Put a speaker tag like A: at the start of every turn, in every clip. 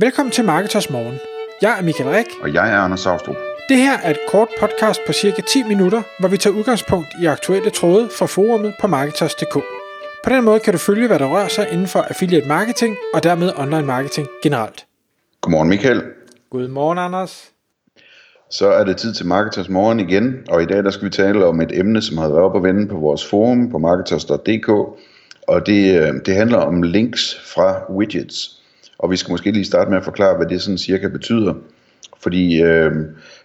A: Velkommen til Marketers Morgen. Jeg er Michael Rik.
B: Og jeg er Anders Saustrup.
A: Det her er et kort podcast på cirka 10 minutter, hvor vi tager udgangspunkt i aktuelle tråde fra forumet på Marketers.dk. På den måde kan du følge, hvad der rører sig inden for affiliate marketing og dermed online marketing generelt.
B: Godmorgen Michael.
A: Godmorgen Anders.
B: Så er det tid til Marketers Morgen igen, og i dag der skal vi tale om et emne, som har været op og vende på vores forum på marketers.dk, og det, øh, det handler om links fra widgets. Og vi skal måske lige starte med at forklare, hvad det sådan cirka betyder. Fordi øh,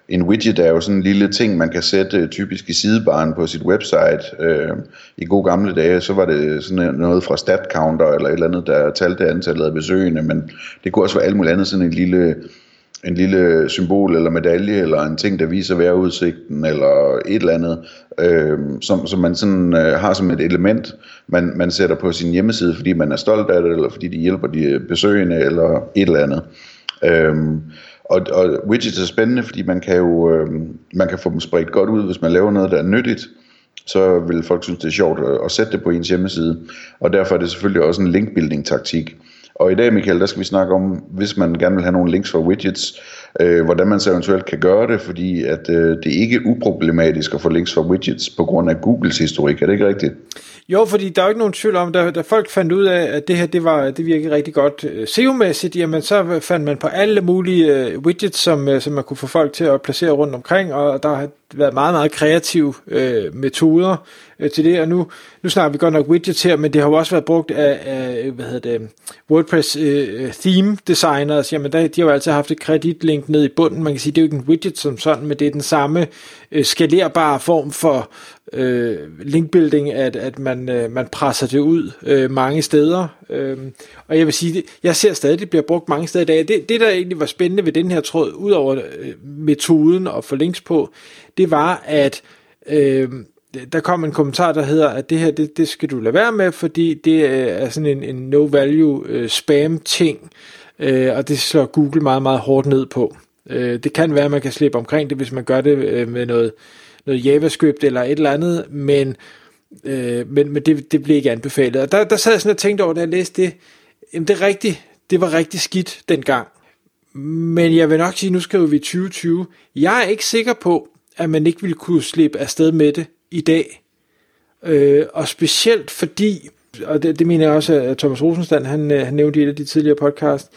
B: en widget er jo sådan en lille ting, man kan sætte øh, typisk i sidebaren på sit website. Øh, I gode gamle dage, så var det sådan noget fra StatCounter eller et eller andet, der talte antallet af besøgende, men det kunne også være alt muligt andet, sådan en lille en lille symbol eller medalje, eller en ting, der viser vejrudsigten, eller et eller andet, øh, som, som man sådan øh, har som et element, man, man sætter på sin hjemmeside, fordi man er stolt af det, eller fordi det hjælper de øh, besøgende, eller et eller andet. Øh, og, og widgets er spændende, fordi man kan jo øh, man kan få dem spredt godt ud, hvis man laver noget, der er nyttigt, så vil folk synes, det er sjovt at, at sætte det på ens hjemmeside. Og derfor er det selvfølgelig også en linkbuilding taktik. Og i dag, Michael, der skal vi snakke om, hvis man gerne vil have nogle links for widgets, øh, hvordan man så eventuelt kan gøre det, fordi at øh, det er ikke uproblematisk at få links for widgets på grund af Googles historik. Er det ikke rigtigt?
A: Jo, fordi der er jo ikke nogen tvivl om, da, da folk fandt ud af, at det her det var det virkede rigtig godt øh, SEO-mæssigt, jamen så fandt man på alle mulige øh, widgets, som, øh, som man kunne få folk til at placere rundt omkring, og der har været meget, meget kreative øh, metoder øh, til det, og nu, nu snakker vi godt nok widgets her, men det har jo også været brugt af, af hvad hedder det, WordPress øh, øh theme designers, jamen der, de har jo altid haft et kreditlink ned i bunden, man kan sige, det er jo ikke en widget som sådan, men det er den samme øh, skalerbare form for øh, linkbuilding, at, at man, øh, man presser det ud øh, mange steder. Øh, og jeg vil sige, det, jeg ser stadig, det bliver brugt mange steder i dag. Det, det, der egentlig var spændende ved den her tråd, udover øh, metoden og få links på, det var, at øh, der kom en kommentar, der hedder, at det her, det, det skal du lade være med, fordi det øh, er sådan en, en no-value øh, spam-ting, øh, og det slår Google meget, meget hårdt ned på. Øh, det kan være, at man kan slippe omkring det, hvis man gør det øh, med noget noget JavaScript eller et eller andet, men, øh, men, men det, det blev ikke anbefalet. Og der, der sad jeg sådan og tænkte over, da jeg læste det, jamen det er rigtigt, det var rigtig skidt dengang. Men jeg vil nok sige, nu skriver vi 2020. Jeg er ikke sikker på, at man ikke ville kunne slippe afsted med det i dag. Øh, og specielt fordi, og det, det mener jeg også, at Thomas Rosenstand, han, øh, han nævnte i et af de tidligere podcast,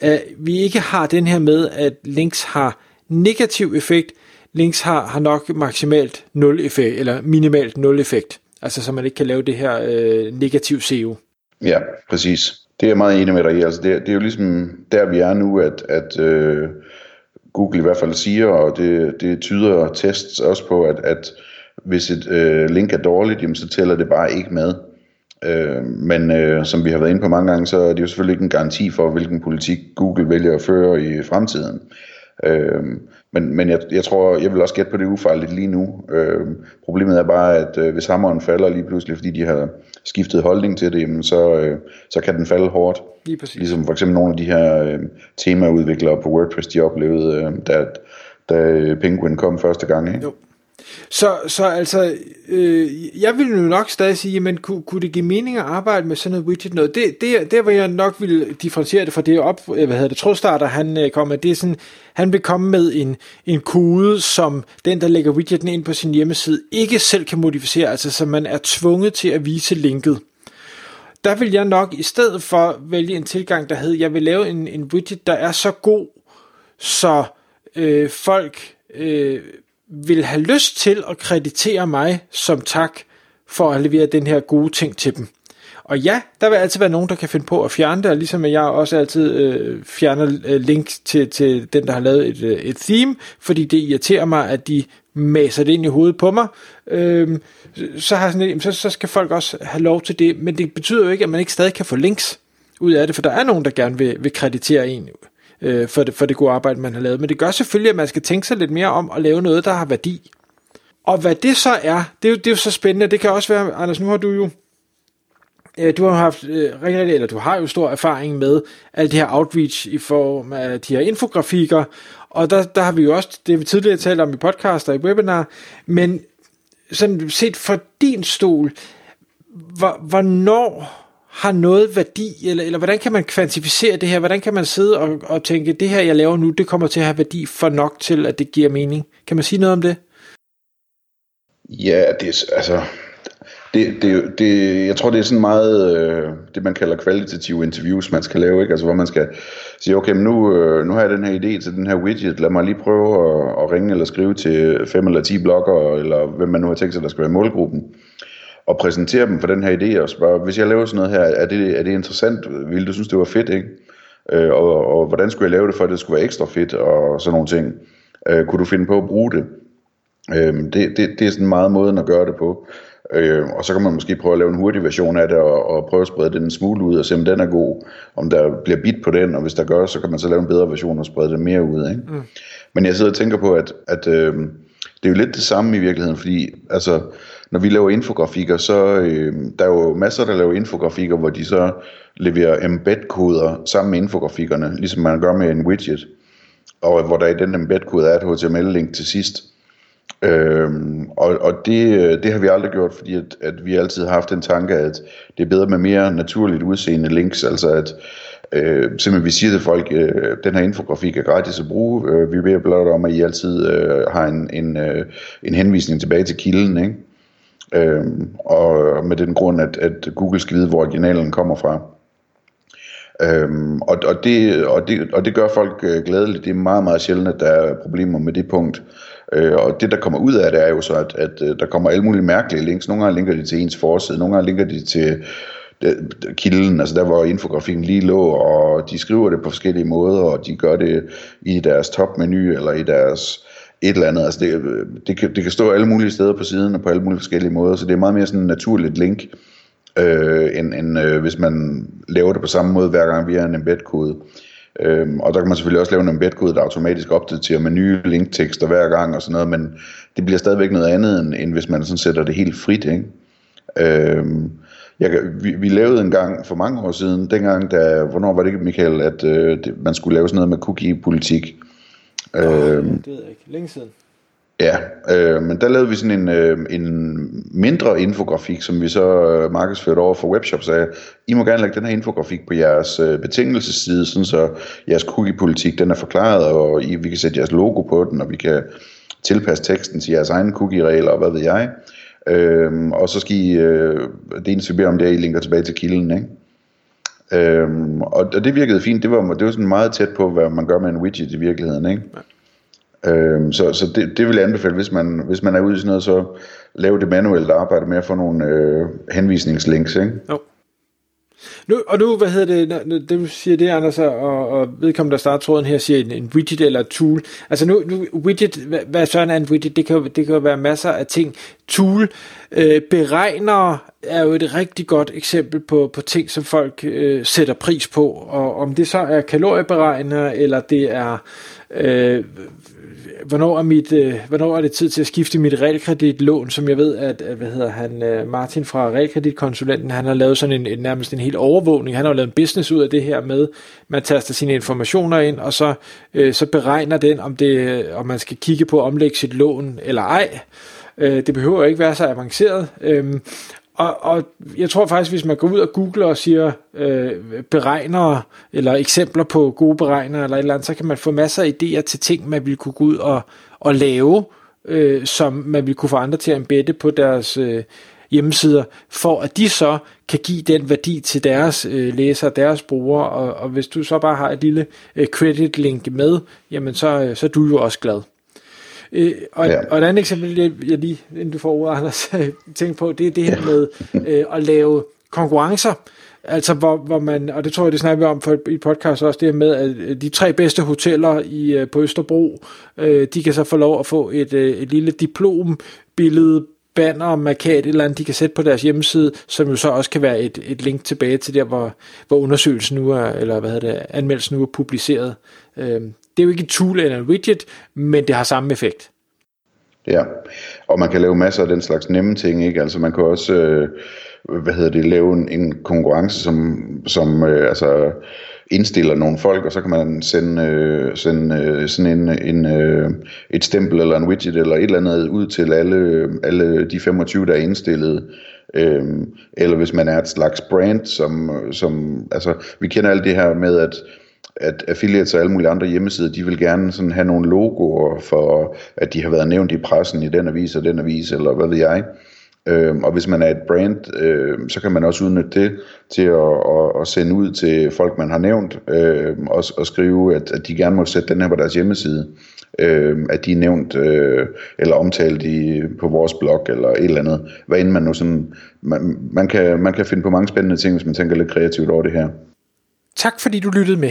A: at vi ikke har den her med, at links har negativ effekt, links har, har nok maksimalt 0 effekt, eller minimalt 0 effekt. Altså så man ikke kan lave det her øh, negativ SEO.
B: Ja, præcis. Det er jeg meget enig med dig i. Altså det, det er jo ligesom der vi er nu, at, at øh, Google i hvert fald siger, og det, det tyder tests også på, at, at hvis et øh, link er dårligt, jamen, så tæller det bare ikke med. Øh, men øh, som vi har været inde på mange gange, så er det jo selvfølgelig ikke en garanti for, hvilken politik Google vælger at føre i fremtiden. Øh, men, men jeg, jeg tror, jeg vil også gætte på det ufarligt lige nu. Øh, problemet er bare, at øh, hvis hammeren falder lige pludselig, fordi de har skiftet holdning til det, jamen, så, øh, så kan den falde hårdt.
A: Lige præcis.
B: Ligesom for eksempel nogle af de her øh, temaudviklere på WordPress, de oplevede, øh, da, da Penguin kom første gang. Ikke?
A: Jo. Så, så altså, øh, jeg ville jo nok stadig sige, men kunne, kunne det give mening at arbejde med sådan noget widget noget? Det, det, der, hvor jeg nok ville differentiere det fra det op, øh, hvad hedder det, trådstarter, han øh, kom med, det er sådan, han vil komme med en, en kode, som den, der lægger widgeten ind på sin hjemmeside, ikke selv kan modificere, altså så man er tvunget til at vise linket. Der vil jeg nok i stedet for vælge en tilgang, der hedder, jeg vil lave en, en widget, der er så god, så øh, folk øh, vil have lyst til at kreditere mig som tak for at levere den her gode ting til dem. Og ja, der vil altid være nogen, der kan finde på at fjerne det, og ligesom jeg også altid øh, fjerner øh, link til, til den, der har lavet et, øh, et theme, fordi det irriterer mig, at de maser det ind i hovedet på mig, øh, så, har sådan et, så, så skal folk også have lov til det, men det betyder jo ikke, at man ikke stadig kan få links ud af det, for der er nogen, der gerne vil, vil kreditere en øh, for, det, for det gode arbejde, man har lavet. Men det gør selvfølgelig, at man skal tænke sig lidt mere om at lave noget, der har værdi. Og hvad det så er, det er jo, det er jo så spændende. Det kan også være, Anders, nu har du jo øh, du har haft øh, rigtig, eller du har jo stor erfaring med alt det her outreach i form af de her infografikker, og der, der har vi jo også, det vi tidligere talt om i podcast og i webinar, men sådan set fra din stol, hvor, hvornår har noget værdi, eller, eller hvordan kan man kvantificere det her? Hvordan kan man sidde og, og tænke, det her jeg laver nu, det kommer til at have værdi for nok til, at det giver mening? Kan man sige noget om det?
B: Ja, det er, altså, det, det, det, jeg tror, det er sådan meget øh, det, man kalder kvalitative interviews, man skal lave, ikke? Altså, hvor man skal sige, okay, men nu, øh, nu har jeg den her idé til den her widget, lad mig lige prøve at, at ringe eller skrive til fem eller ti blogger, eller hvem man nu har tænkt sig, der skal være målgruppen, og præsentere dem for den her idé, og spørge, hvis jeg laver sådan noget her, er det, er det interessant? Vil du synes, det var fedt, ikke? Øh, og, og hvordan skulle jeg lave det, for at det skulle være ekstra fedt, og sådan nogle ting. Øh, kunne du finde på at bruge det? Øh, det, det, det er sådan meget måden at gøre det på. Øh, og så kan man måske prøve at lave en hurtig version af det, og, og prøve at sprede den en smule ud, og se om den er god, om der bliver bit på den, og hvis der gør, så kan man så lave en bedre version og sprede det mere ud. Ikke? Mm. Men jeg sidder og tænker på, at, at øh, det er jo lidt det samme i virkeligheden, fordi altså, når vi laver infografikker, så øh, der er jo masser, der laver infografikker, hvor de så leverer embed-koder sammen med infografikkerne, ligesom man gør med en widget, og hvor der i den embed-kode er et HTML-link til sidst. Øhm, og og det, øh, det har vi aldrig gjort, fordi at, at vi altid har haft den tanke, at det er bedre med mere naturligt udseende links, altså at øh, simpelthen vi siger til folk, øh, den her infografik er gratis at bruge, øh, vi beder blot om, at I altid øh, har en, en, øh, en henvisning tilbage til kilden, ikke? Øhm, og med den grund, at, at Google skal vide, hvor originalen kommer fra. Øhm, og, og, det, og, det, og det gør folk øh, glædeligt. Det er meget, meget sjældent, at der er problemer med det punkt. Øh, og det, der kommer ud af det, er jo så, at, at øh, der kommer alle mulige mærkelige links. Nogle gange linker de til ens forside, nogle gange linker de til øh, kilden, altså der hvor infografikken lige lå, og de skriver det på forskellige måder, og de gør det i deres topmenu, eller i deres et eller andet. Altså det, øh, det, kan, det kan stå alle mulige steder på siden, og på alle mulige forskellige måder, så det er meget mere sådan en naturligt link, øh, end, end øh, hvis man laver det på samme måde hver gang via en embed-kode. Øhm, og der kan man selvfølgelig også lave en embed-kode, der automatisk opdaterer med nye linktekster hver gang og sådan noget, men det bliver stadigvæk noget andet, end, end hvis man sådan sætter det helt frit, ikke? Øhm, jeg, vi, vi lavede en gang for mange år siden, dengang, da, hvornår var det ikke, Michael, at øh, det, man skulle lave sådan noget med cookie-politik.
A: Oh, øhm, det ved jeg ikke. Længe siden.
B: Ja, øh, men der lavede vi sådan en, øh, en mindre infografik, som vi så øh, markedsførte over for webshops af. I må gerne lægge den her infografik på jeres øh, betingelsesside, sådan så jeres cookie-politik den er forklaret, og I, vi kan sætte jeres logo på den, og vi kan tilpasse teksten til jeres egne cookie-regler, og hvad ved jeg. Øh, og så skal I, øh, det eneste vi beder om, det er, at I linker tilbage til kilden, ikke? Øhm, og, og det virkede fint. Det var, det var sådan meget tæt på, hvad man gør med en widget i virkeligheden. Ikke? Ja. Øhm, så så det, det vil jeg anbefale, hvis man, hvis man er ude i sådan noget, så lave det manuelt arbejde med at få nogle øh, henvisningslinks, ikke? Jo.
A: Nu, og nu, hvad hedder det, det siger det, Anders, og, og vedkommende, der starter tråden her, siger en, en widget eller et tool. Altså nu, nu widget, hvad, hvad sådan er en widget? Det kan, det kan jo være masser af ting. Tool, øh, beregner er jo et rigtig godt eksempel på, på ting, som folk øh, sætter pris på. Og om det så er kalorieberegner, eller det er øh, hvornår er, mit, øh, hvornår er det tid til at skifte mit realkreditlån, som jeg ved, at, hvad hedder han, øh, Martin fra realkreditkonsulenten, han har lavet sådan en, en, nærmest en helt overvågning, han har lavet en business ud af det her med, man taster sine informationer ind, og så, øh, så beregner den, om, det, øh, om man skal kigge på at omlægge sit lån eller ej. Øh, det behøver ikke være så avanceret. Øh, og, og jeg tror faktisk, hvis man går ud og googler og siger øh, beregnere, eller eksempler på gode beregnere, eller et eller andet, så kan man få masser af idéer til ting, man vil kunne gå ud og, og lave, øh, som man vil kunne få andre til at embedde på deres øh, hjemmesider, for at de så kan give den værdi til deres øh, læsere, deres brugere, og, og hvis du så bare har et lille øh, credit link med, jamen så, øh, så er du jo også glad. Øh, og, ja. og et andet eksempel, jeg, jeg lige, inden du får ordet, Anders, tænker på, det er det her ja. med øh, at lave konkurrencer. Altså, hvor, hvor man, og det tror jeg, det snakker vi om for i podcast også, det her med, at de tre bedste hoteller i, øh, på Østerbro, øh, de kan så få lov at få et, øh, et lille diplombillede banner, markat, et eller andet, de kan sætte på deres hjemmeside, som jo så også kan være et, et link tilbage til der, hvor, hvor undersøgelsen nu er, eller hvad hedder det, anmeldelsen nu er publiceret. Øhm, det er jo ikke et tool eller en widget, men det har samme effekt.
B: Ja, og man kan lave masser af den slags nemme ting, ikke? Altså man kan også, øh, hvad hedder det, lave en, en konkurrence, som, som øh, altså indstiller nogle folk, og så kan man sende, øh, sende øh, sådan en, en, øh, et stempel eller en widget eller et eller andet ud til alle, alle de 25, der er indstillet Øhm, eller hvis man er et slags brand, som, som altså, vi kender alt det her med, at at affiliates og alle mulige andre hjemmesider, de vil gerne sådan have nogle logoer for, at de har været nævnt i pressen i den avis og den avis, eller hvad ved jeg. Øh, og hvis man er et brand, øh, så kan man også udnytte det til at, at, at sende ud til folk, man har nævnt, øh, og, og skrive, at, at de gerne må sætte den her på deres hjemmeside. Øh, at de er nævnt øh, eller omtalt i, på vores blog eller et eller andet. Hvad end man nu sådan... Man, man, kan, man kan finde på mange spændende ting, hvis man tænker lidt kreativt over det her.
A: Tak fordi du lyttede med.